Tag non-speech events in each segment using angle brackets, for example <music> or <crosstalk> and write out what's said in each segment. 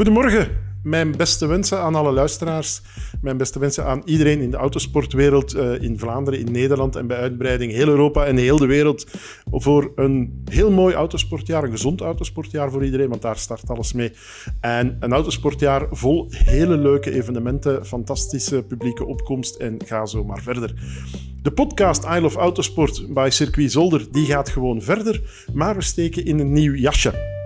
Goedemorgen, mijn beste wensen aan alle luisteraars. Mijn beste wensen aan iedereen in de autosportwereld, uh, in Vlaanderen, in Nederland en bij uitbreiding heel Europa en heel de wereld. Voor een heel mooi autosportjaar, een gezond autosportjaar voor iedereen, want daar start alles mee. En een autosportjaar vol hele leuke evenementen, fantastische publieke opkomst en ga zo maar verder. De podcast I Love Autosport by Circuit Zolder die gaat gewoon verder, maar we steken in een nieuw jasje.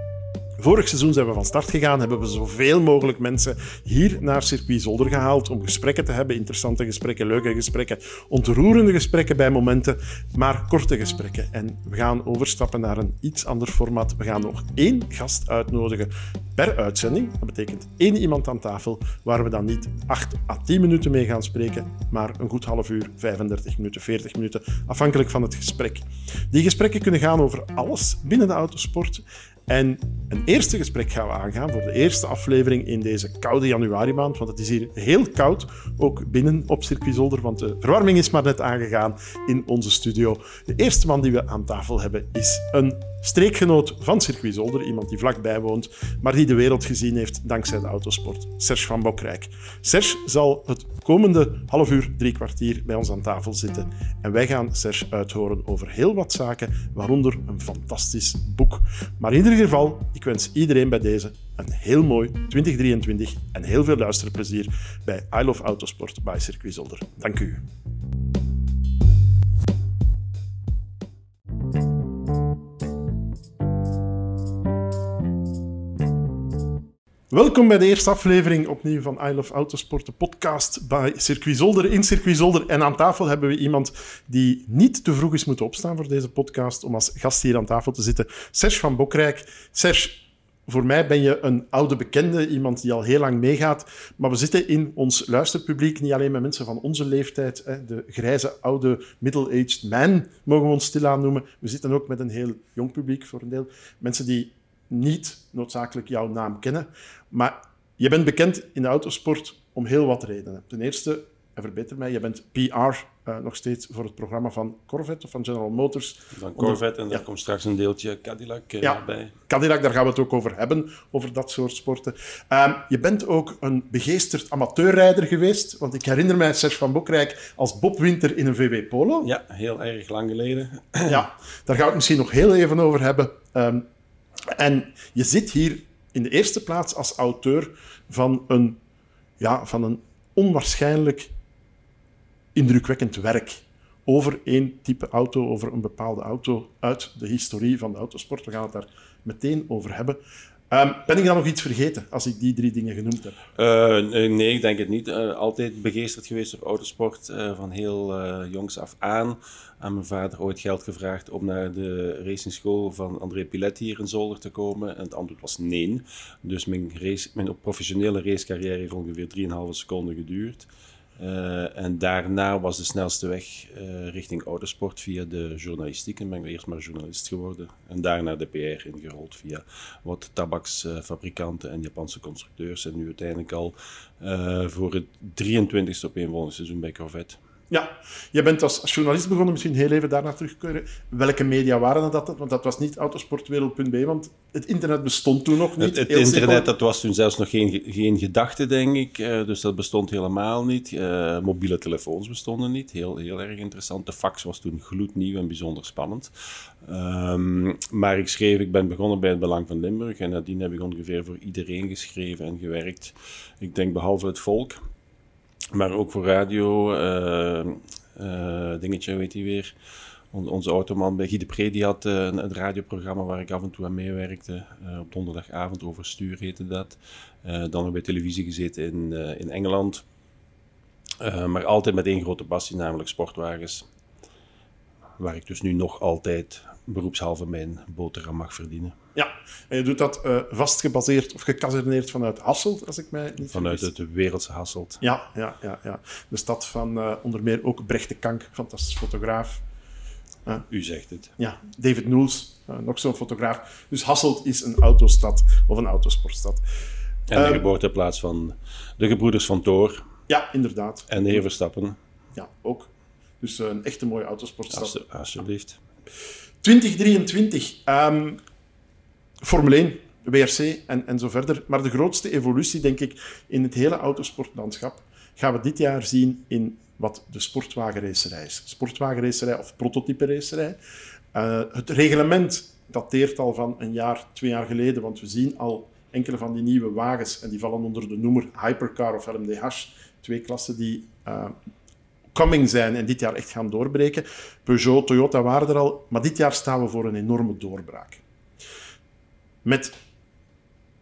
Vorig seizoen zijn we van start gegaan, hebben we zoveel mogelijk mensen hier naar Circuit Zolder gehaald om gesprekken te hebben, interessante gesprekken, leuke gesprekken, ontroerende gesprekken bij momenten, maar korte gesprekken. En we gaan overstappen naar een iets ander format. We gaan nog één gast uitnodigen per uitzending. Dat betekent één iemand aan tafel waar we dan niet 8 à 10 minuten mee gaan spreken, maar een goed half uur, 35 minuten, 40 minuten, afhankelijk van het gesprek. Die gesprekken kunnen gaan over alles binnen de autosport. En een eerste gesprek gaan we aangaan voor de eerste aflevering in deze koude januari maand. Want het is hier heel koud, ook binnen op Circuit Zolder, want de verwarming is maar net aangegaan in onze studio. De eerste man die we aan tafel hebben is een streekgenoot van Circuit Zolder, iemand die vlakbij woont, maar die de wereld gezien heeft dankzij de autosport, Serge van Bokrijk. Serge zal het komende half uur, drie kwartier bij ons aan tafel zitten en wij gaan Serge uithoren over heel wat zaken, waaronder een fantastisch boek. Maar in ieder geval, ik wens iedereen bij deze een heel mooi 2023 en heel veel luisterplezier bij I Love Autosport bij Circuit Zolder. Dank u. Welkom bij de eerste aflevering opnieuw van I Love Autosport, de podcast bij Circuit Zolder in Circuit Zolder. En aan tafel hebben we iemand die niet te vroeg is moeten opstaan voor deze podcast om als gast hier aan tafel te zitten. Serge van Bokrijk. Serge, voor mij ben je een oude bekende, iemand die al heel lang meegaat. Maar we zitten in ons luisterpubliek niet alleen met mensen van onze leeftijd, de grijze oude middle-aged man, mogen we ons stilaan noemen. We zitten ook met een heel jong publiek voor een deel. Mensen die niet noodzakelijk jouw naam kennen. Maar je bent bekend in de autosport om heel wat redenen. Ten eerste, en verbeter mij, je bent PR uh, nog steeds voor het programma van Corvette of van General Motors. Van Corvette en daar komt straks een deeltje Cadillac uh, ja, bij. Cadillac, daar gaan we het ook over hebben, over dat soort sporten. Um, je bent ook een begeesterd amateurrijder geweest, want ik herinner mij Serge van Bokrijk als Bob Winter in een VW Polo. Ja, heel erg lang geleden. ja, daar gaan we het misschien nog heel even over hebben. Um, en je zit hier in de eerste plaats als auteur van een, ja, van een onwaarschijnlijk indrukwekkend werk over één type auto, over een bepaalde auto uit de historie van de autosport. We gaan het daar meteen over hebben. Um, ben ik dan nog iets vergeten als ik die drie dingen genoemd heb? Uh, nee, ik denk het niet. Uh, altijd begeesterd geweest door autosport uh, van heel jongs af aan. Aan mijn vader ooit geld gevraagd om naar de racingschool van André Piletti hier in Zolder te komen. En het antwoord was nee. Dus mijn, race, mijn professionele racecarrière heeft ongeveer 3,5 seconden geduurd. Uh, en daarna was de snelste weg uh, richting autosport via de journalistiek. En ben ik eerst maar journalist geworden. En daarna de PR ingerold via wat tabaksfabrikanten en Japanse constructeurs. En nu uiteindelijk al uh, voor het 23ste op een volgende seizoen bij Corvette. Ja, je bent als journalist begonnen, misschien heel even daarna terugkeren. Welke media waren dat? Want dat was niet autosportwereld.be, want het internet bestond toen nog niet. Het, het internet dat was toen zelfs nog geen, geen gedachte, denk ik. Uh, dus dat bestond helemaal niet. Uh, mobiele telefoons bestonden niet. Heel, heel erg interessant. De fax was toen gloednieuw en bijzonder spannend. Um, maar ik schreef, ik ben begonnen bij het Belang van Limburg. En nadien heb ik ongeveer voor iedereen geschreven en gewerkt. Ik denk behalve het volk. Maar ook voor radio, uh, uh, dingetje, weet hij weer. onze automan bij Guy de die had uh, een, een, radioprogramma waar ik af en toe aan meewerkte. op donderdagavond over stuur heette dat. dan nog bij televisie gezeten in, in Engeland. maar altijd met één grote passie, namelijk sportwagens. Waar ik dus nu nog altijd beroepshalve mijn boterham mag verdienen. Ja, en je doet dat uh, vast gebaseerd of gekaserneerd vanuit Hasselt, als ik mij niet Vanuit het wereldse Hasselt. Ja, ja, ja, ja. De stad van uh, onder meer ook Brecht de Kank, fantastisch fotograaf. Uh, U zegt het. Ja, David Noels, nog zo'n fotograaf. Dus Hasselt is een autostad of een autosportstad. En de geboorteplaats van de gebroeders van Toor. Ja, inderdaad. En de heer Verstappen. Ja, ook. Dus een echte mooie autosportstad. Alsjeblieft. 2023. Um, Formule 1. WRC en, en zo verder. Maar de grootste evolutie, denk ik, in het hele autosportlandschap gaan we dit jaar zien in wat de sportwagenracerij is. Sportwagenracerij of prototype racerij. Uh, het reglement dateert al van een jaar, twee jaar geleden, want we zien al enkele van die nieuwe wagens, en die vallen onder de noemer Hypercar of LMDH, twee klassen die uh, coming zijn en dit jaar echt gaan doorbreken. Peugeot, Toyota waren er al, maar dit jaar staan we voor een enorme doorbraak. Met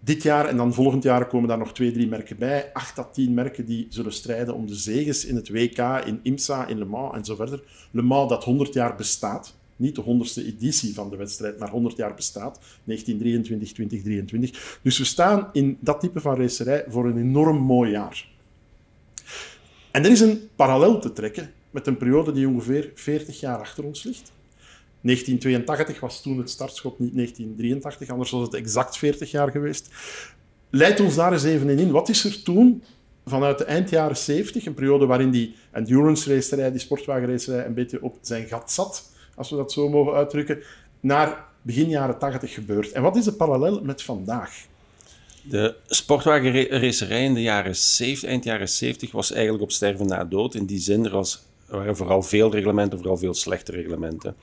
dit jaar en dan volgend jaar komen daar nog twee, drie merken bij. Acht à tien merken die zullen strijden om de zegens in het WK, in IMSA, in Le Mans en zo verder. Le Mans dat 100 jaar bestaat. Niet de 100ste editie van de wedstrijd, maar 100 jaar bestaat. 1923, 2023. Dus we staan in dat type van racerij voor een enorm mooi jaar. En er is een parallel te trekken met een periode die ongeveer 40 jaar achter ons ligt. 1982 was toen het startschot, niet 1983, anders was het exact 40 jaar geweest. Leid ons daar eens even in. Wat is er toen, vanuit de eind jaren 70, een periode waarin die endurance racerij, die sportwagenracerij, een beetje op zijn gat zat, als we dat zo mogen uitdrukken, naar begin jaren 80 gebeurd? En wat is de parallel met vandaag? De sportwagenracerij in de jaren 70, eind jaren 70 was eigenlijk op sterven na dood. In die zin, er, was, er waren vooral veel reglementen, vooral veel slechte reglementen.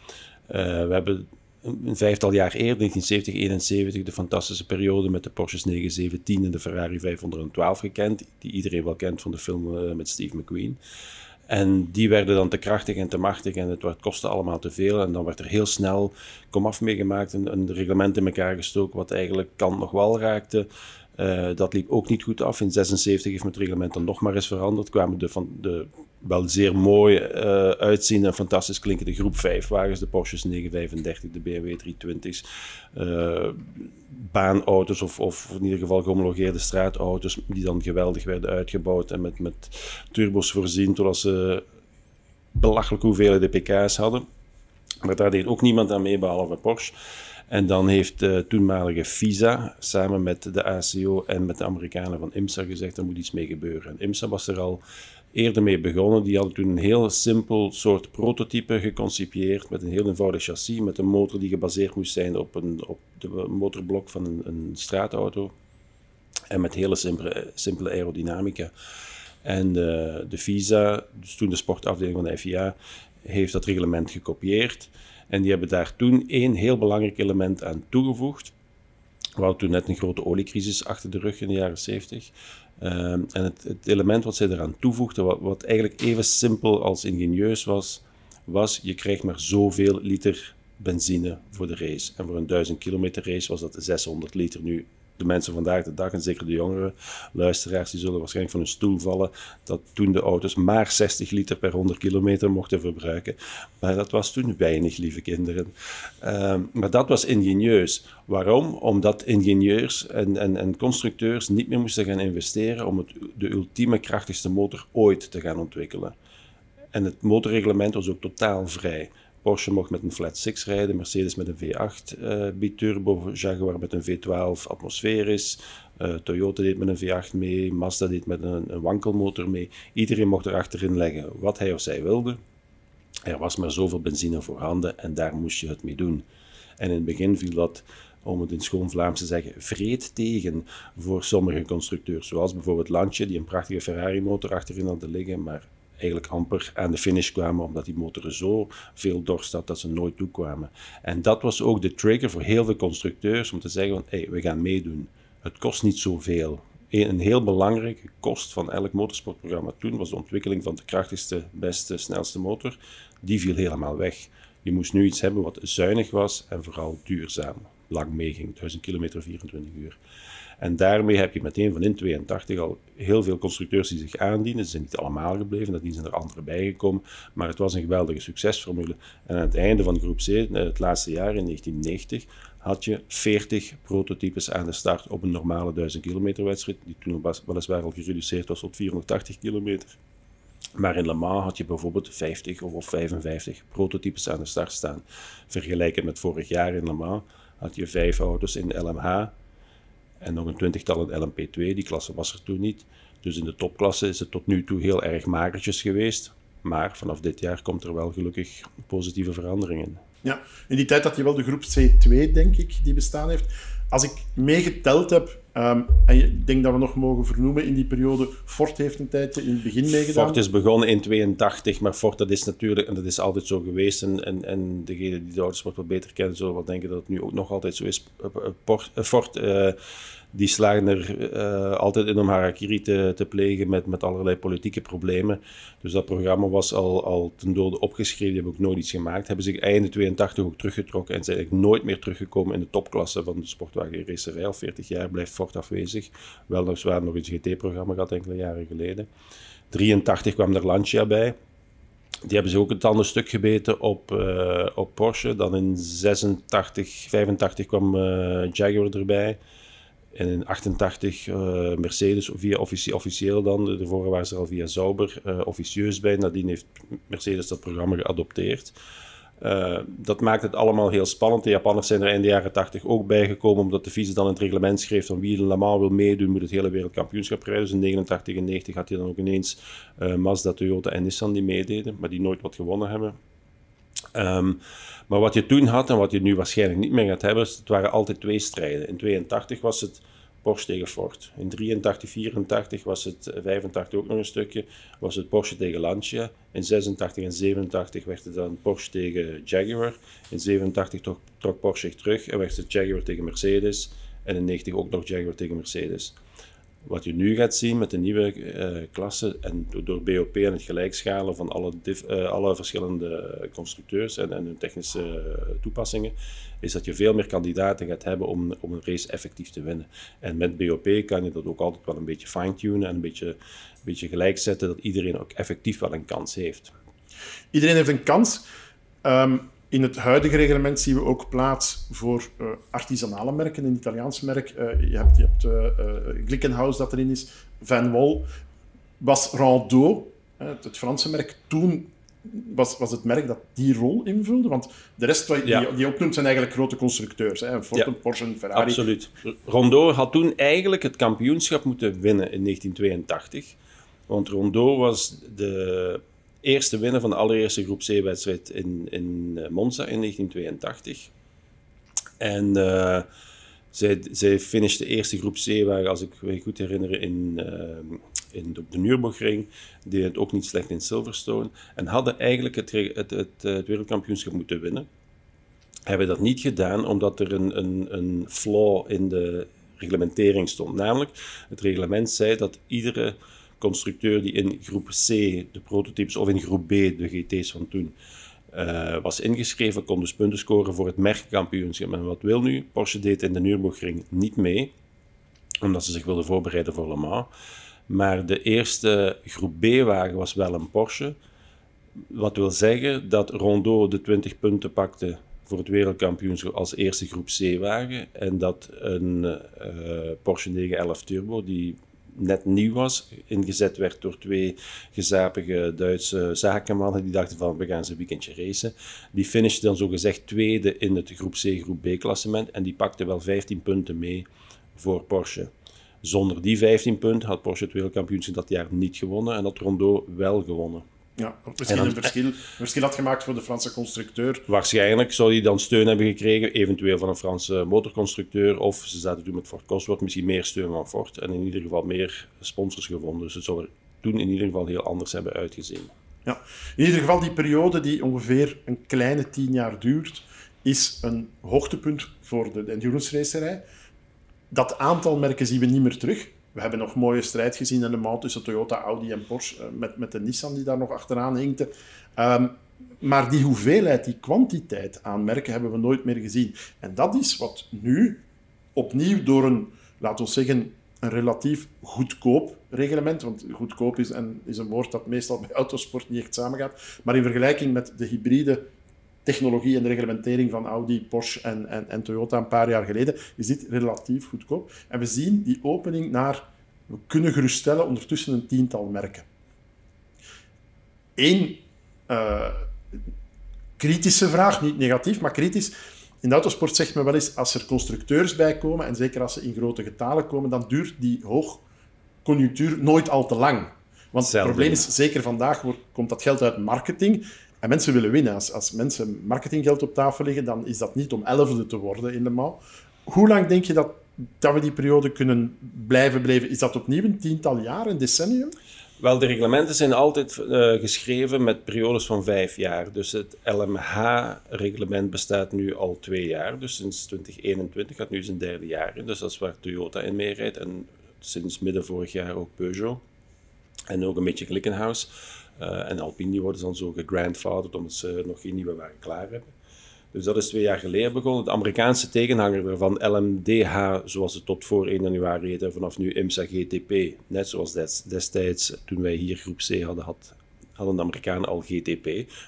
Uh, we hebben een vijftal jaar eerder, 1970, 71, de fantastische periode met de Porsche 917 en de Ferrari 512 gekend, die iedereen wel kent van de film uh, met Steve McQueen. En die werden dan te krachtig en te machtig en het kostte allemaal te veel. En dan werd er heel snel komaf meegemaakt en een reglement in elkaar gestoken wat eigenlijk kant nog wel raakte. Uh, dat liep ook niet goed af. In 76 heeft het reglement dan nog maar eens veranderd. Kwamen de, van de wel zeer mooi uh, uitziende en fantastisch klinkende groep 5 wagens. De Porsches 935, de BMW 320's. Uh, baanauto's of, of in ieder geval gehomologeerde straatauto's. Die dan geweldig werden uitgebouwd en met, met turbos voorzien. Totdat ze belachelijk hoeveelheden pk's hadden. Maar daar deed ook niemand aan mee behalve Porsche. En dan heeft de toenmalige FISA samen met de ACO en met de Amerikanen van IMSA gezegd: er moet iets mee gebeuren. En IMSA was er al eerder mee begonnen. Die hadden toen een heel simpel soort prototype geconcipieerd met een heel eenvoudig chassis, met een motor die gebaseerd moest zijn op, een, op de motorblok van een, een straatauto en met hele simpele, aerodynamica. En de, de FISA, dus toen de sportafdeling van de FIA, heeft dat reglement gekopieerd. En die hebben daar toen één heel belangrijk element aan toegevoegd. We hadden toen net een grote oliecrisis achter de rug in de jaren 70. Ehm, en het, het, element wat zij eraan toevoegden, wat, wat, eigenlijk even simpel als ingenieus was, was je krijgt maar zoveel liter benzine voor de race. En voor een 1000 kilometer race was dat 600 liter. Nu, de mensen vandaag de dag, en zeker de jongere luisteraars, die zullen waarschijnlijk van hun stoel vallen, dat toen de auto's maar 60 liter per 100 kilometer mochten verbruiken. Maar dat was toen weinig, lieve kinderen. Ehm, maar dat was ingenieus. Waarom? Omdat ingenieurs en, en, en constructeurs niet meer moesten gaan investeren om het, de ultieme krachtigste motor ooit te gaan ontwikkelen. En het motorreglement was ook totaal vrij. Porsche mocht met een flat 6 rijden, Mercedes met een V8 uh, eh, biturbo, Jaguar met een V12 atmosferisch, uh, Toyota deed met een V8 mee, Mazda deed met een, een, wankelmotor mee. Iedereen mocht er achterin leggen wat hij of zij wilde. Er was maar zoveel benzine voorhanden en daar moest je het mee doen. En in het begin viel dat, om het in schoon Vlaams te zeggen, vreed tegen voor sommige constructeurs. Zoals bijvoorbeeld Lancia, die een prachtige Ferrari-motor achterin hadden liggen, maar eigenlijk amper aan de finish kwamen, omdat die motoren zo veel dorst had dat ze nooit toekwamen. En dat was ook de trigger voor heel veel constructeurs om te zeggen van, hey, we gaan meedoen. Het kost niet zoveel. Een heel belangrijke kost van elk motorsportprogramma toen was de ontwikkeling van de krachtigste, beste, snelste motor. Die viel helemaal weg. Je moest nu iets hebben wat zuinig was en vooral duurzaam. Lang meeging, 1000 kilometer 24 uur. En daarmee heb je meteen van in 82 al heel veel constructeurs die zich aandienen. Ze zijn niet allemaal gebleven, nadien zijn er anderen bijgekomen. Maar het was een geweldige succesformule. En aan het einde van groep C, eh, het laatste jaar in 1990, had je 40 prototypes aan de start op een normale 1000 kilometer wedstrijd, die toen weliswaar al gereduceerd was tot 480 kilometer. Maar in Le Mans had je bijvoorbeeld 50 of 55 prototypes aan de start staan. Vergelijkend met vorig jaar in Le Mans had je vijf auto's in LMH, en nog een twintigtal in LMP2. Die klasse was er toen niet. Dus in de topklasse is het tot nu toe heel erg magertjes geweest. Maar vanaf dit jaar komt er wel gelukkig positieve veranderingen. Ja, in die tijd had je wel de groep C2, denk ik, die bestaan heeft. als ik meegeteld heb, um, en ik denk dat we nog mogen vernoemen in die periode, Fort heeft een tijdje in het begin meegedaan. Fort is begonnen in 82, maar Fort dat is natuurlijk, en dat is altijd zo geweest, en, en, en degenen die de autosport wat beter kennen, zullen wel denken dat het nu ook nog altijd zo is. Fort... Uh, die slagen er uh, altijd in om harakiri te, te plegen met, met allerlei politieke problemen. Dus dat programma was al, al ten dode opgeschreven, die hebben ook nooit iets gemaakt. Hebben zich einde 82 ook teruggetrokken en zijn eigenlijk nooit meer teruggekomen in de topklasse van de sportwagen racerij. Al 40 jaar blijft Ford afwezig. Wel nog zwaar nog een GT-programma gehad enkele jaren geleden. 83 kwam er Lancia bij. Die hebben ze ook een tanden stuk gebeten op, uh, op Porsche. Dan in 86, 85 kwam uh, Jaguar erbij. En in 88 uh, eh, Mercedes via officie, officieel dan. Daarvoor waren ze al via Sauber uh, officieus bij. Nadien heeft Mercedes dat programma geadopteerd. Uh, dat maakt het allemaal heel spannend. De Japanners zijn er in de jaren 80 ook bijgekomen, omdat de FIS dan het reglement schreef van wie in Le Mans wil meedoen, moet het hele wereldkampioenschap rijden. Dus in 89 en 90 had je dan ook ineens Mazda, Toyota en Nissan die meededen, maar die nooit wat gewonnen hebben. Um, maar wat je toen had en wat je nu waarschijnlijk niet meer gaat hebben, het waren altijd twee strijden. In 82 was het Porsche tegen Ford. In 83, 84 was het 85 eh, ook nog een stukje, was het Porsche tegen Lancia. In 86 en 87 werd het dan Porsche tegen Jaguar. In 87 trok, trok Porsche zich terug en werd het Jaguar tegen Mercedes. En in 90 ook nog Jaguar tegen Mercedes. Wat je nu gaat zien met de nieuwe uh, klasse en door BOP en het gelijkschalen van alle, uh, alle verschillende constructeurs en, hun technische uh, toepassingen, is dat je veel meer kandidaten gaat hebben om, om een race effectief te winnen. En met BOP kan je dat ook altijd wel een beetje fine-tunen en een beetje, een beetje gelijk zetten dat iedereen ook effectief wel een kans heeft. Iedereen heeft een kans. Um, in het huidige reglement zien we ook plaats voor uh, artisanale merken, een Italiaans merk. Uh, je hebt, je hebt uh, Glickenhaus dat erin is, Van Wol. Was Rando, het, het Franse merk, toen was, was het merk dat die rol invulde? Want de rest die, ja. die opnoemt zijn eigenlijk grote constructeurs. Hè? Ford, ja. Porsche, Ferrari. Absoluut. Rondo had toen eigenlijk het kampioenschap moeten winnen in 1982. Want Rondo was de eerste winnaar van de allereerste groep C-wedstrijd in, in eh, Monza in 1982. En uh, zij, zij finishte de eerste groep C-wagen, als ik me goed herinner, in, uh, in, op de Nürburgring. Deed het ook niet slecht in Silverstone. En hadden eigenlijk het, het, het, het wereldkampioenschap moeten winnen. Hebben dat niet gedaan omdat er een, een, een flaw in de reglementering stond. Namelijk, het reglement zei dat iedere constructeur die in groep C de prototypes of in groep B de GT's van toen uh, was ingeschreven, kon dus punten scoren voor het merkkampioenschap. En wat wil nu? Porsche deed in de Nürburgring niet mee, omdat ze zich wilden voorbereiden voor Le Mans. Maar de eerste groep B-wagen was wel een Porsche. Wat wil zeggen dat Rondeau de 20 punten pakte voor het wereldkampioenschap als eerste groep C-wagen. En dat een uh, Porsche 911 Turbo, die net nieuw was, ingezet werd door twee gezapige Duitse zakenmannen die dachten van we gaan ze een weekendje racen. Die finishte dan zogezegd tweede in het groep C, groep B klassement en die pakte wel 15 punten mee voor Porsche. Zonder die 15 punten had Porsche het wereldkampioenschap dat jaar niet gewonnen en had Rondo wel gewonnen. Ja, misschien een verschil, verschil had gemaakt voor de Franse constructeur. Waarschijnlijk zou hij dan steun hebben gekregen, eventueel van een Franse motorconstructeur. Of ze zaten toen met Ford Cosworth misschien meer steun van Ford. En in ieder geval meer sponsors gevonden. Dus het zou er toen in ieder geval heel anders hebben uitgezien. Ja, in ieder geval die periode die ongeveer een kleine tien jaar duurt, is een hoogtepunt voor de endurance racerij. Dat aantal merken zien we niet meer terug. We hebben nog mooie strijd gezien in de maand tussen Toyota, Audi en Porsche, eh, met, met de Nissan die daar nog achteraan hinkte. Um, maar die hoeveelheid, die kwantiteit aan merken hebben we nooit meer gezien. En dat is wat nu opnieuw door een, laten we zeggen, een relatief goedkoop reglement, want goedkoop is, en, is een woord dat meestal bij autosport niet echt samengaat, maar in vergelijking met de hybride technologie en de reglementering van Audi, Porsche en, en, en, Toyota een paar jaar geleden, is dit relatief goedkoop. En we zien die opening naar, we kunnen geruststellen, ondertussen een tiental merken. Eén uh, kritische vraag, niet negatief, maar kritisch. In de autosport zegt men wel eens, als er constructeurs bij komen, en zeker als ze in grote getalen komen, dan duurt die hoogconjunctuur nooit al te lang. Want het probleem is, zeker vandaag komt dat geld uit marketing. En mensen willen winnen. Als, mensen marketinggeld op tafel leggen, dan is dat niet om elfde te worden in de mouw. Hoe lang denk je dat, dat we die periode kunnen blijven beleven? Is dat opnieuw een tiental jaar, een decennium? Wel, de reglementen zijn altijd uh, geschreven met periodes van vijf jaar. Dus het LMH-reglement bestaat nu al twee jaar. Dus sinds 2021 gaat nu zijn derde jaar in. Dus dat is waar Toyota in meerijdt. En sinds midden vorig jaar ook Peugeot. En ook een beetje Glickenhaus. Uh, en Alpine worden dan zo gegrandfathered omdat ze nog geen nieuwe wagen klaar hebben. Dus dat is twee jaar geleden begonnen. De Amerikaanse tegenhanger van LMDH, zoals het tot voor 1 januari heette, vanaf nu IMSA GTP. Net zoals destijds, toen wij hier groep C hadden, had, hadden de Amerikanen al GTP.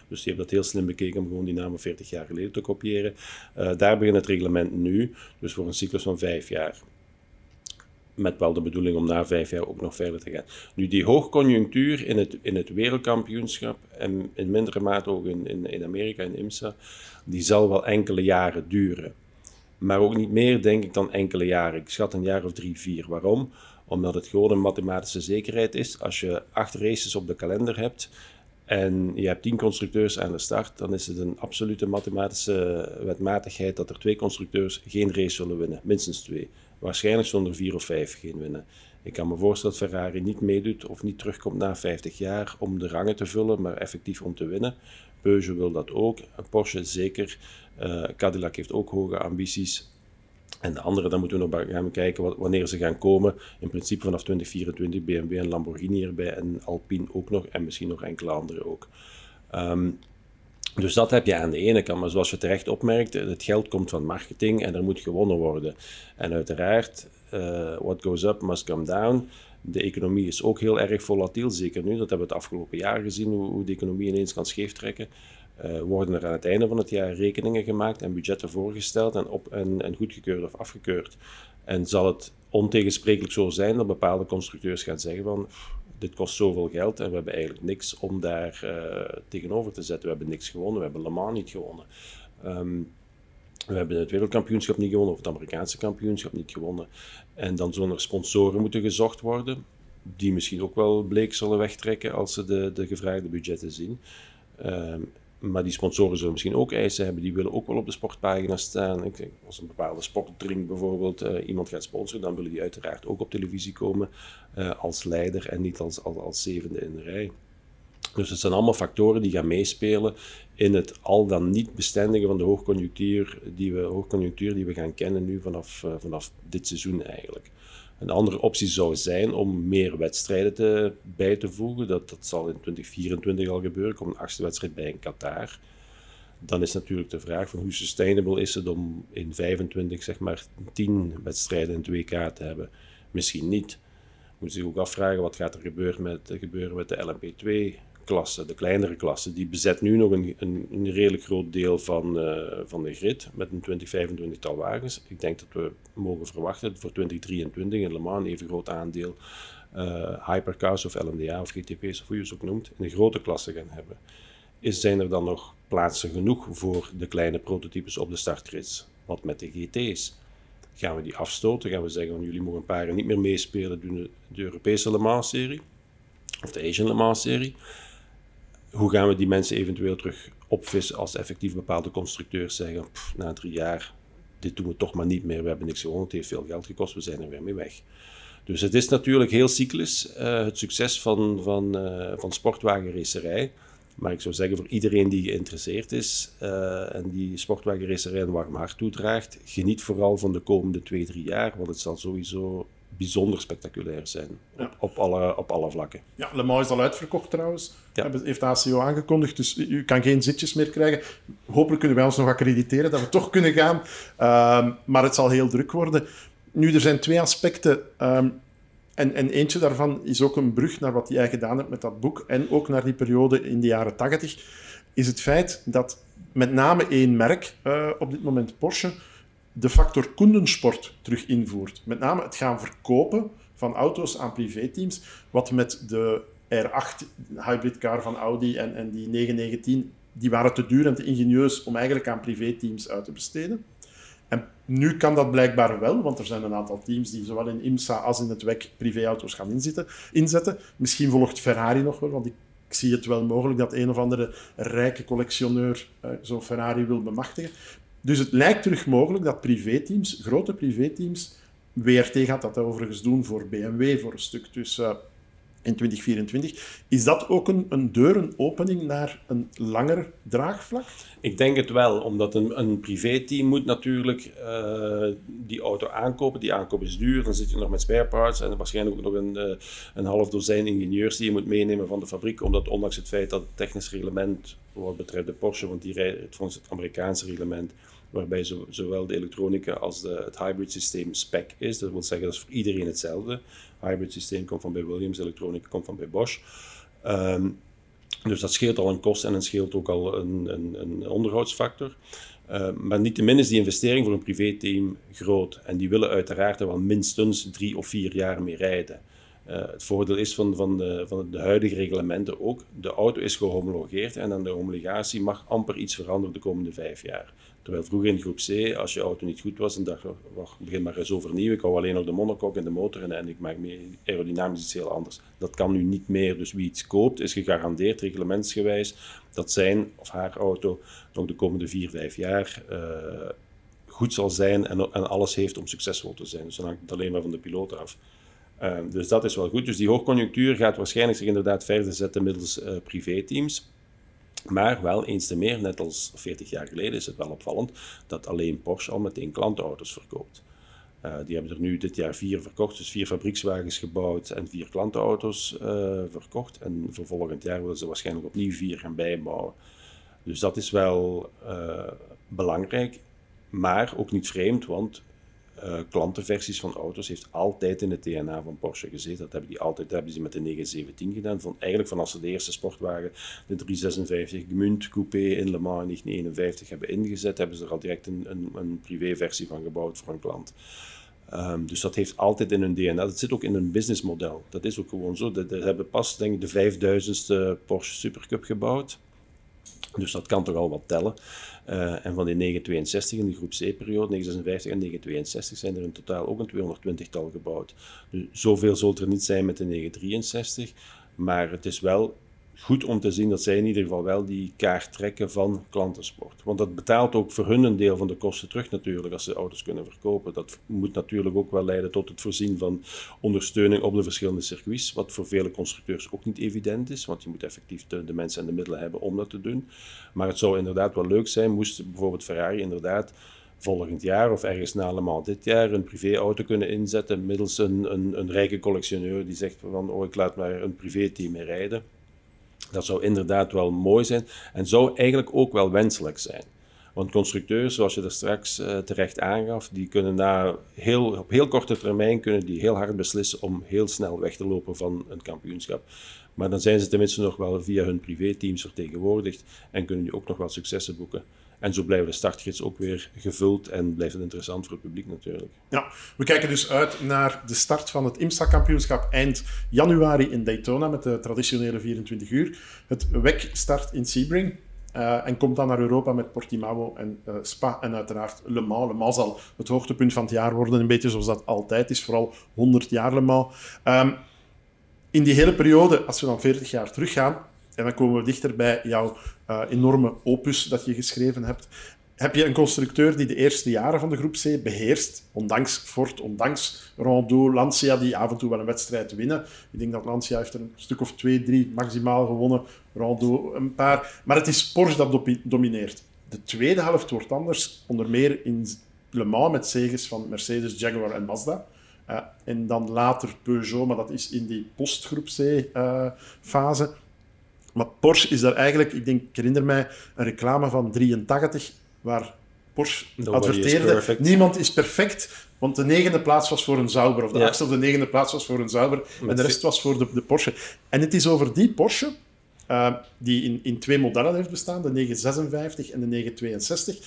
Dus die hebben dat heel slim bekeken om gewoon die namen 40 jaar geleden te kopiëren. Uh, daar begint het reglement nu, dus voor een cyclus van vijf jaar met wel de bedoeling om na vijf jaar ook nog verder te gaan. Nu, die hoogconjunctuur in het, in het wereldkampioenschap en in mindere mate ook in, in, in Amerika, in IMSA, die zal wel enkele jaren duren. Maar ook niet meer, denk ik, dan enkele jaren. Ik schat een jaar of drie, vier. Waarom? Omdat het gewoon een mathematische zekerheid is. Als je acht races op de kalender hebt en je hebt tien constructeurs aan de start, dan is het een absolute mathematische wetmatigheid dat er twee constructeurs geen race zullen winnen. Minstens twee. Waarschijnlijk zonder vier of vijf geen winnen. Ik kan me voorstellen dat Ferrari niet meedoet of niet terugkomt na 50 jaar om de rangen te vullen, maar effectief om te winnen. Peugeot wil dat ook, Porsche zeker. Uh, Cadillac heeft ook hoge ambities. En de andere, dan moeten we nog gaan kijken wanneer ze gaan komen. In principe vanaf 2024 BMW en Lamborghini erbij en Alpine ook nog en misschien nog enkele andere ook. Um, dus dat heb je aan de ene kant. Maar zoals je terecht opmerkt, het geld komt van marketing en er moet gewonnen worden. En uiteraard, uh, what goes up must come down. De economie is ook heel erg volatiel, zeker nu. Dat hebben we het afgelopen jaar gezien, hoe, de economie ineens kan scheeftrekken. Uh, worden er aan het einde van het jaar rekeningen gemaakt en budgetten voorgesteld en, op, en, en goedgekeurd of afgekeurd. En zal het ontegensprekelijk zo zijn dat bepaalde constructeurs gaan zeggen van dit kost zoveel geld en we hebben eigenlijk niks om daar uh, tegenover te zetten. We hebben niks gewonnen, we hebben Le Mans niet gewonnen. Um, we hebben het wereldkampioenschap niet gewonnen of het Amerikaanse kampioenschap niet gewonnen. En dan zullen er sponsoren moeten gezocht worden, die misschien ook wel bleek zullen wegtrekken als ze de, de gevraagde budgetten zien. Um, maar die sponsoren zullen misschien ook eisen hebben. Die willen ook wel op de sportpagina staan. Ik als een bepaalde sportdrink bijvoorbeeld uh, iemand gaat sponsoren, dan willen die uiteraard ook op televisie komen uh, als leider en niet als, als, als, zevende in de rij. Dus het zijn allemaal factoren die gaan meespelen in het al dan niet bestendigen van de hoogconjunctuur die we, hoogconjunctuur die we gaan kennen nu vanaf, uh, vanaf dit seizoen eigenlijk. Een andere optie zou zijn om meer wedstrijden te, bij te voegen. Dat, dat zal in 2024 al gebeuren. Komt een achtste wedstrijd bij in Qatar. Dan is natuurlijk de vraag van hoe sustainable is het om in 25 zeg maar 10 wedstrijden in 2K te hebben. Misschien niet. Moet zich ook afvragen wat gaat er gebeuren met, gebeuren met de LMP2 de kleinere klasse, die bezet nu nog een, een, een redelijk groot deel van, uh, van de grid met een 20, 25 tal wagens. Ik denk dat we mogen verwachten voor 2023 in Le Mans een even groot aandeel uh, hypercars of LMDA of GTP's of hoe je ze ook noemt, in de grote klasse gaan hebben. Is, zijn er dan nog plaatsen genoeg voor de kleine prototypes op de startgrids? Wat met de GT's? Gaan we die afstoten? Gaan we zeggen van jullie mogen een paar niet meer meespelen, doen de, de Europese Le Mans-serie of de Asian Le Mans-serie? Hoe gaan we die mensen eventueel terug opvissen als effectief bepaalde constructeurs zeggen, na drie jaar, dit doen we toch maar niet meer, we hebben niks gewonnen, het heeft veel geld gekost, we zijn er weer mee weg. Dus het is natuurlijk heel cyclus, uh, het succes van, van, uh, van sportwagenracerij. Maar ik zou zeggen, voor iedereen die geïnteresseerd is uh, en die sportwagenracerij een warm hart toedraagt, geniet vooral van de komende twee, drie jaar, want het zal sowieso bijzonder spectaculair zijn. Op, op, alle, op alle vlakken. Ja, Le Mans is al uitverkocht trouwens. Ja. Heeft ACO aangekondigd, dus u kan geen zitjes meer krijgen. Hopelijk kunnen wij ons nog accrediteren dat we toch kunnen gaan. Um, maar het zal heel druk worden. Nu, er zijn twee aspecten. Um, en, en, eentje daarvan is ook een brug naar wat jij gedaan hebt met dat boek. En ook naar die periode in de jaren 80. Is het feit dat met name één merk, uh, op dit moment Porsche, de factor kundensport terug invoert. Met name het gaan verkopen van auto's aan privéteams, wat met de R8 hybrid car van Audi en, en die 919, die waren te duur en te ingenieus om eigenlijk aan privéteams uit te besteden. En nu kan dat blijkbaar wel, want er zijn een aantal teams die zowel in IMSA als in het WEC privéauto's gaan inzetten. Misschien volgt Ferrari nog wel, want ik, zie het wel mogelijk dat een of andere rijke collectioneur uh, zo'n Ferrari wil bemachtigen. Dus het lijkt terug mogelijk dat privéteams, grote privéteams, WRT gaat dat overigens doen voor BMW voor een stuk. Dus in 2024. Is dat ook een, een deur, een opening naar een langer draagvlak? Ik denk het wel, omdat een, een privéteam moet natuurlijk uh, die auto aankopen. Die aankoop is duur, dan zit je nog met spare parts en waarschijnlijk ook nog een, uh, een half dozijn ingenieurs die je moet meenemen van de fabriek. Omdat ondanks het feit dat het technisch reglement, wat betreft de Porsche, want die rijdt volgens het Amerikaanse reglement, waarbij zo, zowel de elektronica als de, het hybrid systeem spec is. Dat wil zeggen, dat is voor iedereen hetzelfde. Hybrid systeem komt van bij Williams, elektronica komt van bij Bosch. Um, dus dat scheelt al een kost en het scheelt ook al een, een, een onderhoudsfactor. Uh, maar niettemin is die investering voor een privéteam groot. En die willen uiteraard er wel minstens drie of vier jaar mee rijden. Uh, het voordeel is van, van, de, van de huidige reglementen ook, de auto is gehomologeerd en aan de homologatie mag amper iets veranderen de komende vijf jaar. Terwijl vroeger in groep C, als je auto niet goed was, dan dacht wacht, begin maar eens overnieuw. Ik hou alleen nog de monocoque en de motor en, en ik maak meer aerodynamisch iets heel anders. Dat kan nu niet meer. Dus wie iets koopt, is gegarandeerd, reglementsgewijs, dat zijn of haar auto nog de komende vier, vijf jaar uh, goed zal zijn en, en, alles heeft om succesvol te zijn. Dus dan hangt het alleen maar van de piloot af. Uh, dus dat is wel goed. Dus die hoogconjunctuur gaat waarschijnlijk zich inderdaad verder zetten middels uh, privéteams. Maar wel eens te meer, net als 40 jaar geleden, is het wel opvallend dat alleen Porsche al meteen klantenauto's verkoopt. Uh, die hebben er nu dit jaar vier verkocht, dus vier fabriekswagens gebouwd en vier klantenauto's uh, verkocht. En voor volgend jaar willen ze waarschijnlijk opnieuw vier gaan bijbouwen. Dus dat is wel uh, belangrijk, maar ook niet vreemd, want uh, klantenversies van auto's heeft altijd in het DNA van Porsche gezeten. Dat hebben die altijd hebben ze met de 917 gedaan. Van, eigenlijk vanaf ze de eerste sportwagen, de 356 Gmunt Coupé in Le Mans in 1951 hebben ingezet, hebben ze er al direct een, een, een privéversie van gebouwd voor een klant. Um, dus dat heeft altijd in hun DNA. Dat zit ook in hun businessmodel. Dat is ook gewoon zo. Ze hebben pas, denk ik, de 5000ste Porsche Supercup gebouwd. Dus dat kan toch al wat tellen. Uh, en van die 962 in de groep C-periode, 956 en 962, zijn er in totaal ook een 220-tal gebouwd. Dus zoveel zult er niet zijn met de 963, maar het is wel goed om te zien dat zij in ieder geval wel die kaart trekken van klantensport. Want dat betaalt ook voor hun een deel van de kosten terug natuurlijk als ze auto's kunnen verkopen. Dat moet natuurlijk ook wel leiden tot het voorzien van ondersteuning op de verschillende circuits, wat voor vele constructeurs ook niet evident is, want je moet effectief de, mensen en de middelen hebben om dat te doen. Maar het zou inderdaad wel leuk zijn, moest bijvoorbeeld Ferrari inderdaad volgend jaar of ergens na allemaal dit jaar een privéauto kunnen inzetten middels een, een, een rijke collectioneur die zegt van oh ik laat maar een privéteam rijden. Dat zou inderdaad wel mooi zijn en zou eigenlijk ook wel wenselijk zijn. Want constructeurs, zoals je er straks uh, terecht aangaf, die kunnen na heel, op heel korte termijn kunnen die heel hard beslissen om heel snel weg te lopen van een kampioenschap. Maar dan zijn ze tenminste nog wel via hun privéteams vertegenwoordigd en kunnen die ook nog wel successen boeken. En zo blijven de startgids ook weer gevuld en blijft het interessant voor het publiek natuurlijk. Ja, we kijken dus uit naar de start van het IMSA-kampioenschap eind januari in Daytona met de traditionele 24 uur. Het WEC start in Sebring. Uh, en komt dan naar Europa met Portimao en uh, Spa en uiteraard Le Mans. Le Mans zal het hoogtepunt van het jaar worden, een beetje zoals dat altijd is, vooral 100 jaar Le Mans. Um, in die hele periode, als we dan 40 jaar teruggaan, en dan komen we dichter bij jouw uh, enorme opus dat je geschreven hebt. Heb je een constructeur die de eerste jaren van de groep C beheerst, ondanks Ford, ondanks Rondeau, Lancia, die af en toe wel een wedstrijd winnen. Ik denk dat Lancia heeft er een stuk of twee, drie maximaal gewonnen, Rondeau een paar. Maar het is Porsche dat domineert. De tweede helft wordt anders, onder meer in Le Mans met zegens van Mercedes, Jaguar en Mazda. Uh, en dan later Peugeot, maar dat is in die postgroep C-fase. Uh, maar Porsche is daar eigenlijk, ik denk, ik herinner mij een reclame van 83 waar Porsche Nobody adverteerde: niemand is perfect, want de negende plaats was voor een Sauber, of de ja. achtste of de negende plaats was voor een Sauber, en de rest was voor de, de Porsche. En het is over die Porsche, uh, die in, in twee modellen heeft bestaan, de 956 en de 962,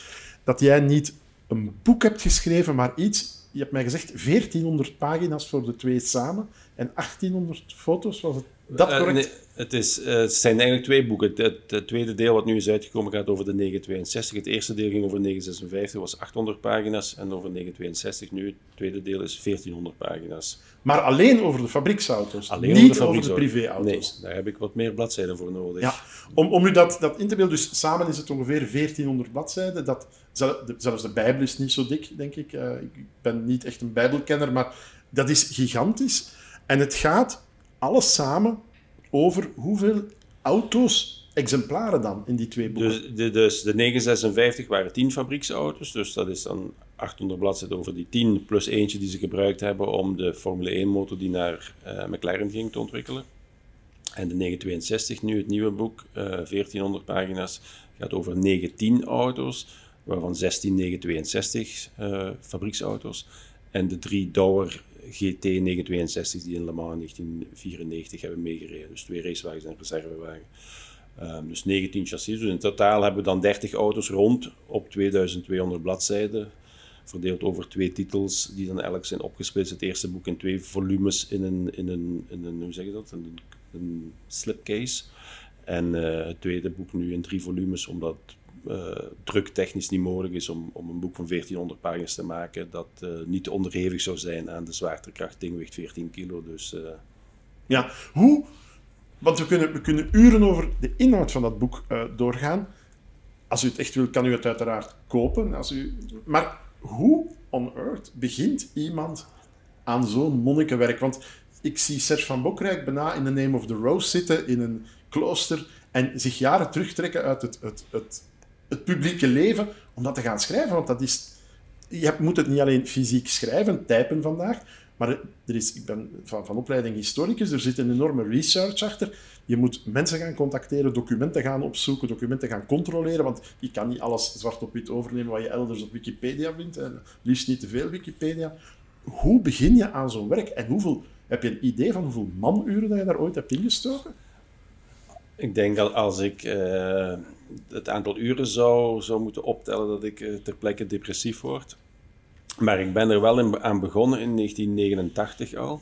dat jij niet een boek hebt geschreven, maar iets. Je hebt mij gezegd 1400 pagina's voor de twee samen en 1800 foto's, was het Dat Eh, correct? nee, het, is, eh, het zijn eigenlijk twee boeken. Het, het- het tweede deel wat nu is uitgekomen gaat over de 962. Het eerste deel ging over 956, was 800 pagina's. En over 962 nu, het tweede deel is 1400 pagina's. Maar alleen over de fabrieksauto's, Alleen niet over over de privéauto's. Nee, daar heb ik wat meer bladzijden voor nodig. Ja, om, om u dat, dat in te beelden, dus samen is het ongeveer 1400 bladzijden. Dat, zelfs de Bijbel is niet zo dik, denk ik. Eh, ik ben niet echt een Bijbelkenner, maar dat is gigantisch. En het gaat alles samen over hoeveel auto's, exemplaren dan, in die twee boeken. Dus de, dus de 956 waren 10 fabrieksauto's. Dus dat is dan 800 bladzijden over die 10. Plus eentje die ze gebruikt hebben om de Formule 1 motor die naar eh, McLaren ging te ontwikkelen. En de 962 nu, het nieuwe boek, eh 1400 pagina's, gaat over 19 auto's. Waarvan 16 962 eh, fabrieksauto's. En de drie Douwer GT 962 die in Le Mans in 1994 hebben meegereden. Dus twee racewagens en reservewagen. Ehm, dus 19 chassis. Dus in totaal hebben we dan 30 auto's rond op 2200 bladzijden. Verdeeld over twee titels, die dan elk zijn opgesplitst. Het eerste boek in twee volumes in een, in een, in een hoe zeg je dat? Een, een slipcase. En eh, het tweede boek nu in drie volumes, omdat druktechnisch niet mogelijk is om, om een boek van 1400 pagina's te maken. Dat eh, niet onderhevig zou zijn aan de zwaartekracht, dinggewicht 14 kilo. Dus eh, Ja, hoe... Want we kunnen, we kunnen uren over de inhoud van dat boek eh, doorgaan. Als u het echt wilt, kan u het uiteraard kopen. Als u... Maar hoe on earth begint iemand aan zo'n monnikenwerk? Want ik zie Serge van Bokrijk bijna in The Name of the Rose zitten in een klooster en zich jaren terugtrekken uit het, het, het, het publieke leven om dat te gaan schrijven. Want dat is... Je moet het niet alleen fysiek schrijven, typen vandaag, maar er is, ik ben van, van opleiding historicus, er zit een enorme research achter. Je moet mensen gaan contacteren, documenten gaan opzoeken, documenten gaan controleren, want je kan niet alles zwart op wit overnemen wat je elders op Wikipedia vindt, en liefst niet te veel Wikipedia. Hoe begin je aan zo'n werk en hoeveel, heb je een idee van hoeveel manuren dat je daar ooit hebt ingestoken? Ik denk dat als ik eh, het aantal uren zou, zou moeten optellen, dat ik eh, ter plekke depressief word. Maar ik ben er wel aan begonnen in 1989 al.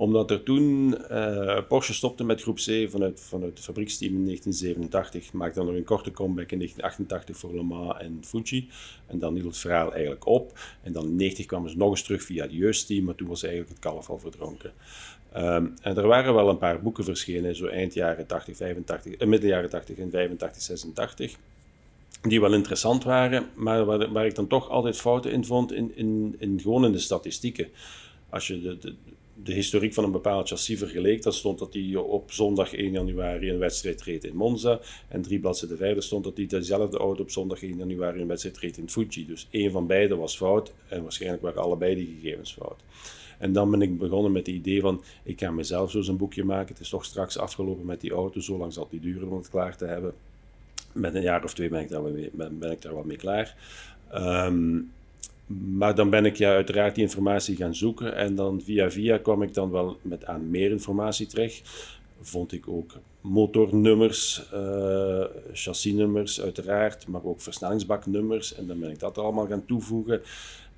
Omdat er toen eh, Porsche stopte met groep C vanuit, vanuit het fabrieksteam in 1987. Maakte dan nog een korte comeback in 1988 voor Le Mans en Fuji. En dan hield het verhaal eigenlijk op. En dan in 90 kwamen ze nog eens terug via het Jeust-team, maar toen was eigenlijk het kalf al verdronken. Ehm, en er waren wel een paar boeken verschenen, zo eind jaren 80, 85, eh, midden jaren 80 en 85, 86 die wel interessant waren, maar waar, waar ik dan toch altijd fouten in vond, in, in, in, gewoon in de statistieken. Als je de, de, de historiek van een bepaald chassis vergeleek, dan stond dat hij op zondag 1 januari een wedstrijd reed in Monza. En drie bladzijden verder stond dat hij dezelfde auto op zondag 1 januari een wedstrijd reed in Fuji. Dus één van beide was fout en waarschijnlijk waren allebei die gegevens fout. En dan ben ik begonnen met het idee van, ik ga mezelf zo een boekje maken. Het is toch straks afgelopen met die auto, zo lang zal niet duren om het klaar te hebben met een jaar of twee ben ik daar wel mee, ben, ik daar wel mee klaar. Ehm, maar dan ben ik ja, uiteraard die informatie gaan zoeken en dan via via kwam ik dan wel met aan meer informatie terecht. Vond ik ook motornummers, uh, chassisnummers uiteraard, maar ook versnellingsbaknummers en dan ben ik dat allemaal gaan toevoegen.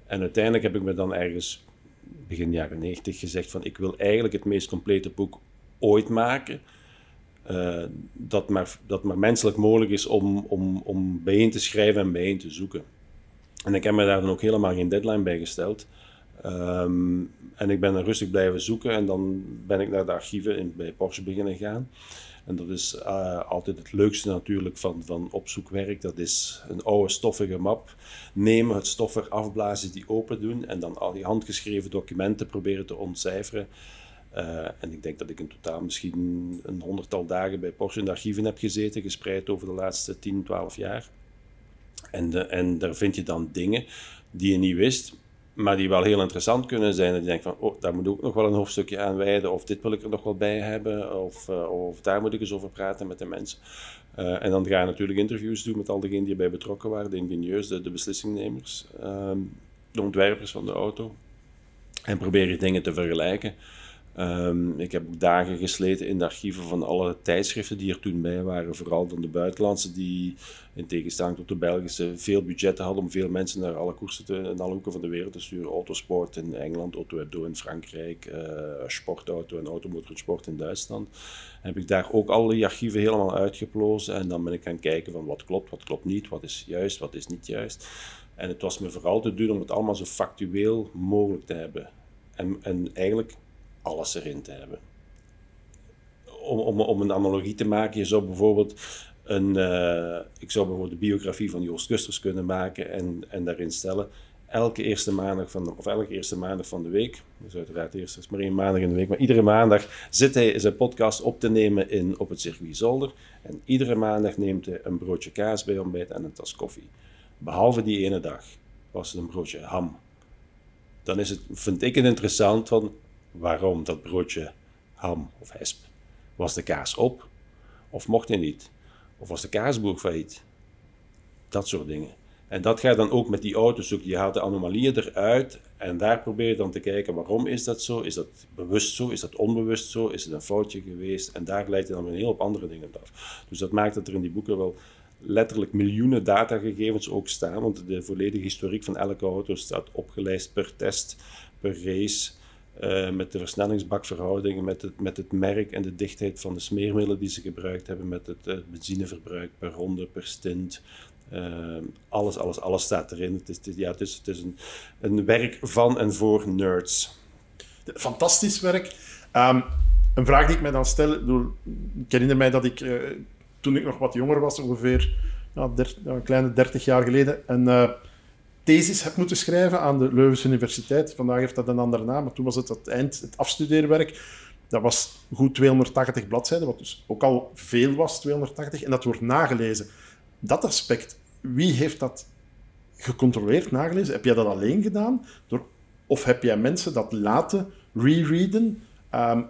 En uiteindelijk heb ik me dan ergens begin jaren 90 gezegd van ik wil eigenlijk het meest complete boek ooit maken. Uh, dat, maar, dat maar menselijk mogelijk is om, om, om bijeen te schrijven en bijeen te zoeken. En ik heb me daar dan ook helemaal geen deadline bij gesteld. Um, en ik ben dan rustig blijven zoeken en dan ben ik naar de archieven in, bij Porsche beginnen gaan. En dat is uh, altijd het leukste natuurlijk van, van opzoekwerk. Dat is een oude stoffige map nemen, het stof eraf blazen, die open doen en dan al die handgeschreven documenten proberen te ontcijferen. Uh, en ik denk dat ik in totaal misschien een honderdtal dagen bij Porsche in de archieven heb gezeten, gespreid over de laatste 10, 12 jaar. En, en daar vind je dan dingen die je niet wist, maar die wel heel interessant kunnen zijn. En je denkt van, oh, daar moet ik ook nog wel een hoofdstukje aan wijden, of dit wil ik er nog wel bij hebben, of, uh, of daar moet ik eens over praten met de mensen. Uh, en dan ga je natuurlijk interviews doen met al diegenen die erbij betrokken waren, de ingenieurs, de, de beslissingnemers, uh, de ontwerpers van de auto. En probeer je dingen te vergelijken. Ehm, ik heb ook dagen gesleten in de archieven van alle tijdschriften die er toen bij waren, vooral dan de buitenlandse, die in tegenstelling tot de Belgische veel budgetten hadden om veel mensen naar alle koersen te, in alle hoeken van de wereld te sturen. Autosport in Engeland, Auto Hebdo in Frankrijk, uh, Sportauto en Automotorsport in Duitsland. Heb ik daar ook alle die archieven helemaal uitgeplozen en dan ben ik gaan kijken van wat klopt, wat klopt niet, wat is juist, wat is niet juist. En het was me vooral te doen om het allemaal zo factueel mogelijk te hebben. En, en eigenlijk alles erin te hebben. Om, om, om een analogie te maken, je zou bijvoorbeeld een, uh, ik zou bijvoorbeeld de biografie van Joost Kusters kunnen maken en, en daarin stellen. Elke eerste maandag van de, of elke eerste maandag van de week, dus uiteraard eerst maar één maandag in de week, maar iedere maandag zit hij zijn podcast op te nemen in, op het circuit Zolder. En iedere maandag neemt hij een broodje kaas bij ontbijt en een tas koffie. Behalve die ene dag was het een broodje ham. Dan is het, vind ik het interessant van waarom dat broodje ham of hesp. Was de kaas op of mocht hij niet? Of was de kaasboer failliet? Dat soort dingen. En dat gaat dan ook met die auto's zoeken. Je haalt de anomalieën eruit en daar probeer je dan te kijken waarom is dat zo? Is dat bewust zo? Is dat onbewust zo? Is het een foutje geweest? En daar leidt je dan een heel op andere dingen af. Dus dat maakt dat er in die boeken wel letterlijk miljoenen datagegevens ook staan. Want de volledige historiek van elke auto staat opgelijst per test, per race. Uh, met de versnellingsbakverhoudingen, met het, met het merk en de dichtheid van de smeermiddelen die ze gebruikt hebben, met het uh, benzineverbruik per ronde, per stint. Uh, alles, alles, alles staat erin. Het is, ja, het is, het is een, een werk van en voor nerds. Fantastisch werk. Um, een vraag die ik mij dan stel, ik herinner mij dat ik toen ik nog wat jonger was, ongeveer een kleine 30 jaar geleden, thesis heb moeten schrijven aan de Leuvense Universiteit. Vandaag heeft dat een andere naam, maar toen was het het eind, het afstudeerwerk. Dat was goed 280 bladzijden, wat dus ook al veel was, 280, en dat wordt nagelezen. Dat aspect, wie heeft dat gecontroleerd nagelezen? Heb jij dat alleen gedaan? Door, of heb jij mensen dat laten rereaden? Um,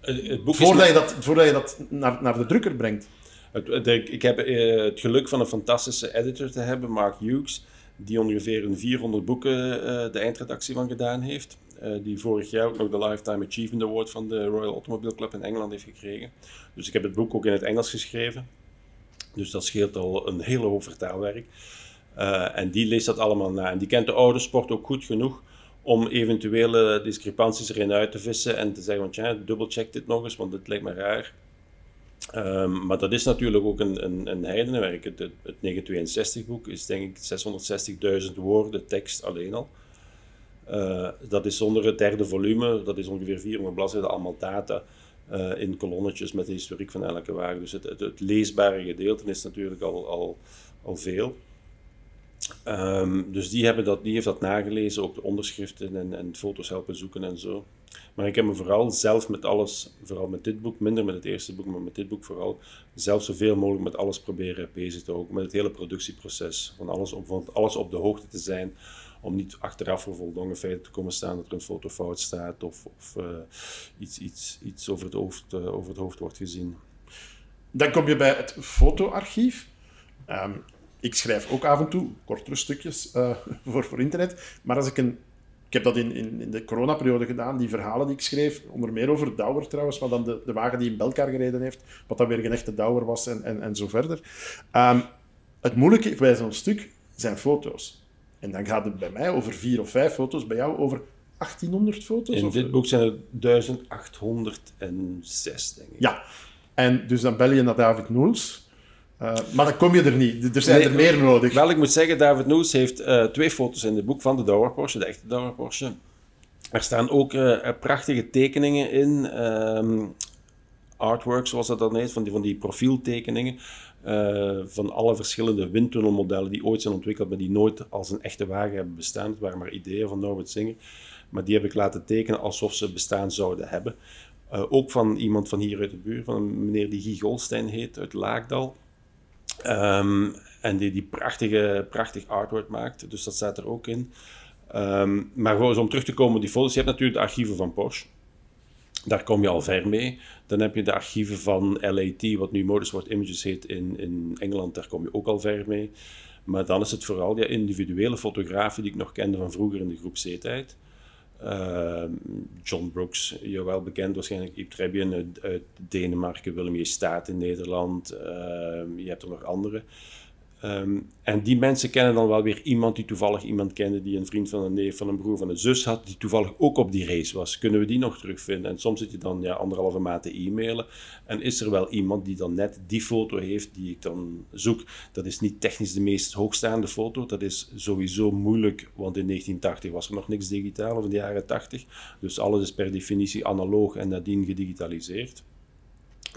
het boek voordat, je dat, voordat je dat naar, naar de drukker brengt? ik heb uh, het geluk van een fantastische editor te hebben, Mark Hughes die ongeveer een 400 boeken uh, de eindredactie van gedaan heeft. Uh, die vorig jaar ook nog de Lifetime Achievement Award van de Royal Automobile Club in Engeland heeft gekregen. Dus ik heb het boek ook in het Engels geschreven. Dus dat scheelt al een hele hoop vertaalwerk. Uh, en die leest dat allemaal na. En die kent de oude sport ook goed genoeg om eventuele discrepanties erin uit te vissen en te zeggen, want ja, dubbelcheck dit nog eens, want het lijkt me raar. Um, maar dat is natuurlijk ook een, een, een. Het, het, 962-boek is denk ik 660.000 woorden tekst alleen al. Uh, dat is zonder het derde volume, dat is ongeveer 400 bladzijden, allemaal data uh, in kolonnetjes met de historiek van elke wagen. Dus het, het, het leesbare gedeelte is natuurlijk al, al, al veel. Um, dus die, hebben dat, die heeft dat nagelezen, ook de onderschriften en, en foto's helpen zoeken en zo. Maar ik heb me vooral zelf met alles, vooral met dit boek, minder met het eerste boek, maar met dit boek vooral, zelf zoveel mogelijk met alles proberen bezig te houden. Met het hele productieproces. Van alles, om van alles op de hoogte te zijn. Om niet achteraf voor voldongen feiten te komen staan dat er een fotofout staat of, of uh, iets, iets, iets over, het hoofd, uh, over het hoofd wordt gezien. Dan kom je bij het fotoarchief. Um, ik schrijf ook af en toe kortere stukjes uh, <laughs> voor, voor internet. Maar als ik een ik heb dat in, in, in de coronaperiode gedaan, die verhalen die ik schreef, onder meer over Douwer trouwens, maar dan de, de wagen die in Belkar gereden heeft, wat dan weer een echte Douwer was en, en, en zo verder. Um, het moeilijke bij zo'n stuk zijn foto's. En dan gaat het bij mij over vier of vijf foto's, bij jou over 1800 foto's? In dit boek zijn het 1806, denk ik. Ja, en dus dan bel je naar David Noels. Uh, maar dan kom je er niet. Er zijn er meer nodig. Wel, ik moet zeggen, David Noes heeft uh, twee foto's in het boek van de Douwer Porsche, de echte Douwer Porsche. Er staan ook uh, prachtige tekeningen in, um, artwork zoals dat dan heet, van die, van die profieltekeningen. van alle verschillende windtunnelmodellen die ooit zijn ontwikkeld, maar die nooit als een echte wagen hebben bestaan. Het waren maar ideeën van Norbert Singer. Maar die heb ik laten tekenen alsof ze bestaan zouden hebben. ook van iemand van hier uit de buurt, van een meneer die Guy Golstein heet, uit Laagdal. Um, en die, die prachtige, prachtig artwork maakt. Dus dat staat er ook in. Um, maar om terug te komen op die foto's, je hebt natuurlijk de archieven van Porsche. Daar kom je al ver mee. Dan heb je de archieven van LAT, wat nu Motorsport Images heet in, in Engeland. Daar kom je ook al ver mee. Maar dan is het vooral ja, individuele fotografen die ik nog kende van vroeger in de groep C-tijd. Ehm, John Brooks, je wel bekend waarschijnlijk, Yves Trebien uit, Denemarken, Willem J. Staat in Nederland. Ehm, je hebt er nog andere. Ehm, en die mensen kennen dan wel weer iemand die toevallig iemand kende, die een vriend van een neef, van een broer, van een zus had, die toevallig ook op die race was. Kunnen we die nog terugvinden? En soms zit je dan ja, anderhalve maand te e-mailen. En is er wel iemand die dan net die foto heeft die ik dan zoek? Dat is niet technisch de meest hoogstaande foto. Dat is sowieso moeilijk, want in 1980 was er nog niks digitaal, of in de jaren 80. Dus alles is per definitie analoog en nadien gedigitaliseerd.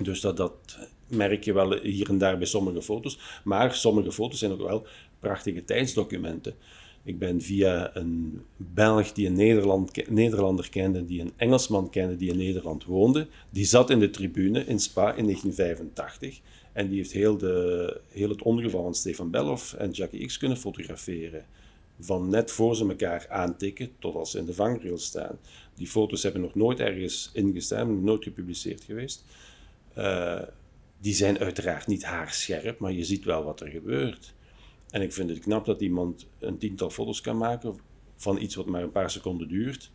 Dus dat, dat merk je wel hier en daar bij sommige foto's. Maar sommige foto's zijn ook wel prachtige tijdsdocumenten. Ik ben via een Belg die een Nederland, Nederlander kende, die een Engelsman kende die in Nederland woonde. Die zat in de tribune in Spa in 1985. En die heeft heel, de, heel het ongeval van Stefan Bellof en Jackie X kunnen fotograferen. Van net voor ze elkaar aantikken tot als ze in de vangrail staan. Die foto's hebben nog nooit ergens ingestaan, nooit gepubliceerd geweest. Uh, die zijn uiteraard niet haarscherp, maar je ziet wel wat er gebeurt. En ik vind het knap dat iemand een tiental foto's kan maken van iets wat maar een paar seconden duurt.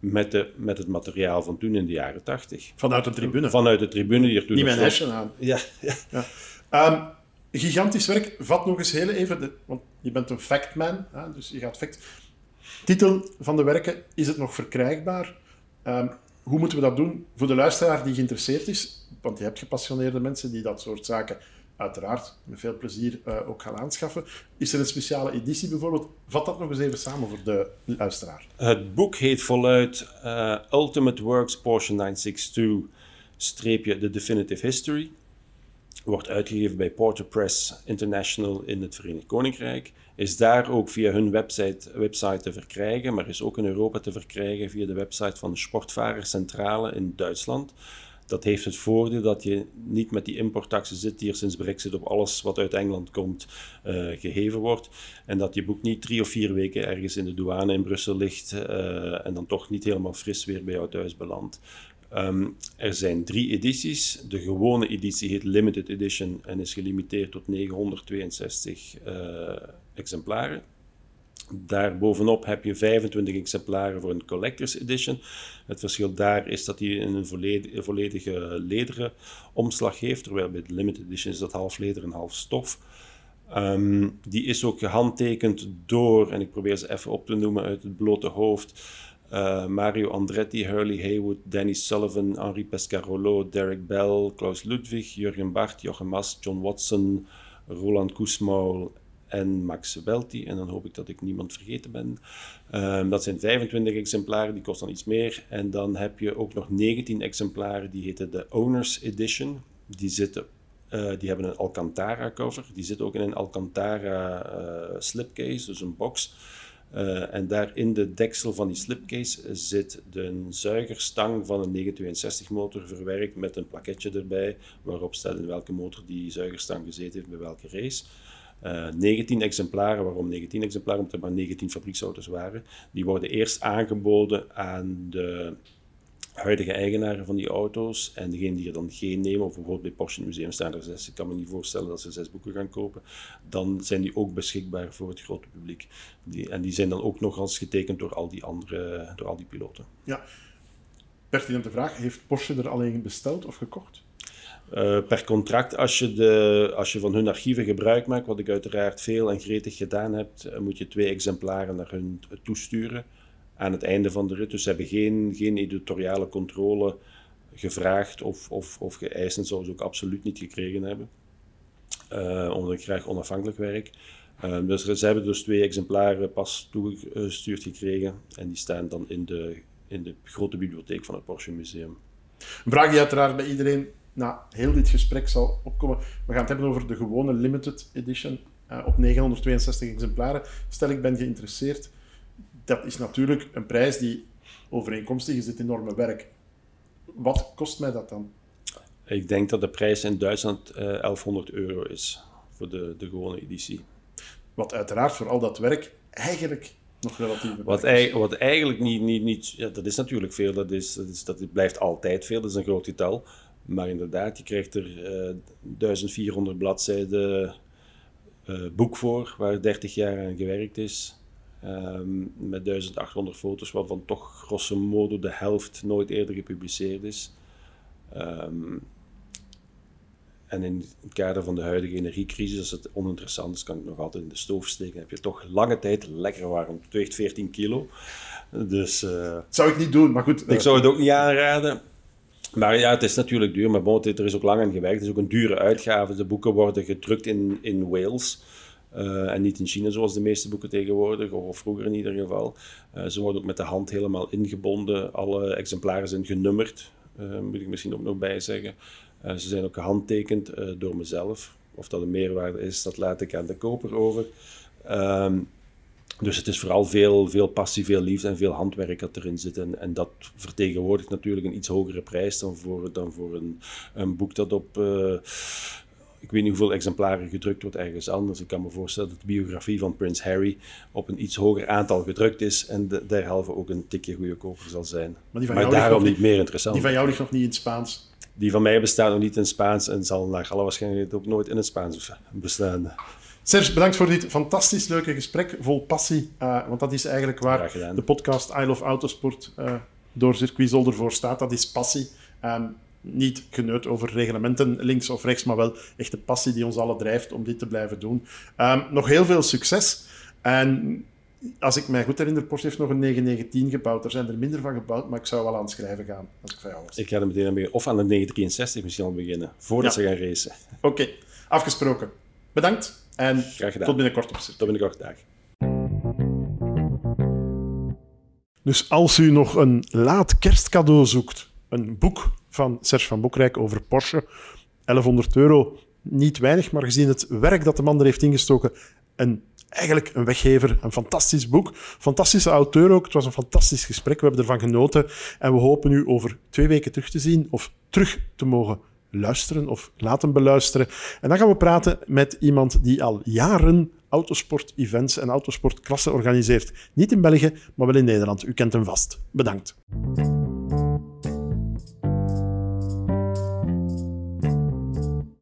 Met, de, met het materiaal van toen in de jaren tachtig. Vanuit de tribune? Vanuit de tribune. Die er toen Niet mijn hersen aan. Ja. ja. ja. Um, gigantisch werk. Vat nog eens heel even, de, want je bent een factman, hè, dus je gaat fact. Titel van de werken, is het nog verkrijgbaar? Um, hoe moeten we dat doen voor de luisteraar die geïnteresseerd is? Want je hebt gepassioneerde mensen die dat soort zaken uiteraard met veel plezier uh, ook gaan aanschaffen. Is er een speciale editie bijvoorbeeld? Vat dat nog eens even samen voor de luisteraar. Het boek heet voluit uh, Ultimate Works Portion 962 streepje The Definitive History. Wordt uitgegeven bij Porter Press International in het Verenigd Koninkrijk. Is daar ook via hun website, website te verkrijgen, maar is ook in Europa te verkrijgen via de website van de Sportvarerscentrale in Duitsland. Dat heeft het voordeel dat je niet met die importtaxen zit die er sinds Brexit op alles wat uit Engeland komt uh, geheven wordt. En dat je boek niet drie of vier weken ergens in de douane in Brussel ligt uh, en dan toch niet helemaal fris weer bij jou thuis belandt. Um, er zijn drie edities. De gewone editie heet Limited Edition en is gelimiteerd tot 962 uh, exemplaren. Daarbovenop heb je 25 exemplaren voor een Collector's Edition. Het verschil daar is dat hij een volledige, volledige lederen omslag heeft, terwijl bij de Limited Edition is dat half leder en half stof. Um, die is ook gehandtekend door, en ik probeer ze even op te noemen uit het blote hoofd, uh, Mario Andretti, Hurley Haywood, Danny Sullivan, Henri Pescarolo, Derek Bell, Klaus Ludwig, Jurgen Bart, Jochem Mas, John Watson, Roland Koesmaul en Max Welti. En dan hoop ik dat ik niemand vergeten ben. Um, dat zijn 25 exemplaren, die kosten dan iets meer. En dan heb je ook nog 19 exemplaren, die heten de Owners Edition. Die, zitten, uh, die hebben een Alcantara cover. Die zitten ook in een Alcantara uh, slipcase, dus een box. Uh, en daar in de deksel van die slipcase zit de zuigerstang van een 962 motor verwerkt met een plaketje erbij waarop staat in welke motor die zuigerstang gezeten heeft bij welke race. Uh, eh, 19 exemplaren, waarom 19 exemplaren? Omdat er maar 19 fabrieksauto's waren. Die worden eerst aangeboden aan de huidige eigenaren van die auto's. En degene die er dan geen nemen, of bijvoorbeeld bij Porsche Museum staan er zes. Ik kan me niet voorstellen dat ze zes boeken gaan kopen. Dan zijn die ook beschikbaar voor het grote publiek. Die, en die zijn dan ook nog eens getekend door al die andere, door al die piloten. Ja. Pertinente vraag, heeft Porsche er alleen besteld of gekocht? Uh, per contract, als je, de, als je van hun archieven gebruik maakt, wat ik uiteraard veel en gretig gedaan heb, eh, moet je twee exemplaren naar hun toesturen aan het einde van de rit. Dus ze hebben geen, geen editoriale controle gevraagd of, of, of geëist en zouden ze ook absoluut niet gekregen hebben. Uh, omdat ik graag onafhankelijk werk. Dus ze hebben dus twee exemplaren pas toegestuurd gekregen en die staan dan in de, in de grote bibliotheek van het Porsche Museum. Een vraag die uiteraard bij iedereen na heel dit gesprek zal opkomen. We gaan het hebben over de gewone limited edition uh, op 962 exemplaren. Stel ik ben geïnteresseerd. Dat is natuurlijk een prijs die overeenkomstig is dit enorme werk. Wat kost mij dat dan? Ik denk dat de prijs in Duitsland uh, eh, 1100 euro is voor de, de gewone editie. Wat uiteraard voor al dat werk eigenlijk nog relatief wat, ei, wat eigenlijk niet, niet, niet ja, dat is natuurlijk veel, dat, is, dat, is, dat blijft altijd veel, dat is een groot getal. Maar inderdaad, je krijgt er uh, eh, 1400 bladzijden uh, boek voor, waar 30 jaar aan gewerkt is. Ehm, met 1800 foto's, waarvan toch grosso modo de helft nooit eerder gepubliceerd is. Ehm, en in het kader van de huidige energiecrisis, als het oninteressant is, kan ik nog altijd in de stoof steken. heb je toch lange tijd lekker warm. Het weegt 14 kilo. Dus, uh, zou ik niet doen, maar goed. Ik zou het ook niet aanraden. Maar ja, het is natuurlijk duur. Maar bon, er is ook lang aan gewerkt. Het is ook een dure uitgave. De boeken worden gedrukt in, in Wales. Uh, en niet in China, zoals de meeste boeken tegenwoordig, of vroeger in ieder geval. ze worden ook met de hand helemaal ingebonden. Alle exemplaren zijn genummerd, moet ik misschien ook nog bij zeggen. Ze zijn ook gehandtekend door mezelf. Of dat een meerwaarde is, dat laat ik aan de koper over. Um, dus het is vooral veel, veel passie, veel liefde en veel handwerk dat erin zit. En, en dat vertegenwoordigt natuurlijk een iets hogere prijs dan voor, dan voor een, een boek dat op... Uh, ik weet niet hoeveel exemplaren gedrukt wordt ergens anders. Ik kan me voorstellen dat de biografie van Prins Harry op een iets hoger aantal gedrukt is en de, derhalve ook een tikje goedkoper zal zijn. Maar, maar daarom niet meer interessant. Die van jou ligt nog niet in het Spaans. Die van mij bestaat nog niet in het Spaans en zal naar alle waarschijnlijkheid ook nooit in het Spaans bestaan. Serge, bedankt voor dit fantastisch leuke gesprek, vol passie. Uh, want dat is eigenlijk waar de podcast I Love Autosport uh, door Circuit Zolder voor staat. Dat is passie. Um, niet geneut over reglementen links of rechts, maar wel echt de passie die ons allen drijft om dit te blijven doen. Um, nog heel veel succes. En als ik mij goed herinner, Porsche heeft nog een 919 gebouwd. Er zijn er minder van gebouwd, maar ik zou wel aan het schrijven gaan als ik van jou was. Ik ga er meteen aan beginnen. Of aan de 963 misschien al beginnen, voordat ze gaan racen. Oké, afgesproken. Bedankt en tot binnenkort op Tot binnenkort, dag. Dus als u nog een laat kerstcadeau zoekt, een boek van Serge van Boekrijk over Porsche, 1100 euro, niet weinig, maar gezien het werk dat de man er heeft ingestoken, een eigenlijk een weggever, een fantastisch boek. Fantastische auteur ook. Het was een fantastisch gesprek. We hebben ervan genoten. En we hopen u over twee weken terug te zien of terug te mogen luisteren of laten beluisteren. En dan gaan we praten met iemand die al jaren autosport-events en autosportklassen organiseert. Niet in België, maar wel in Nederland. U kent hem vast. Bedankt.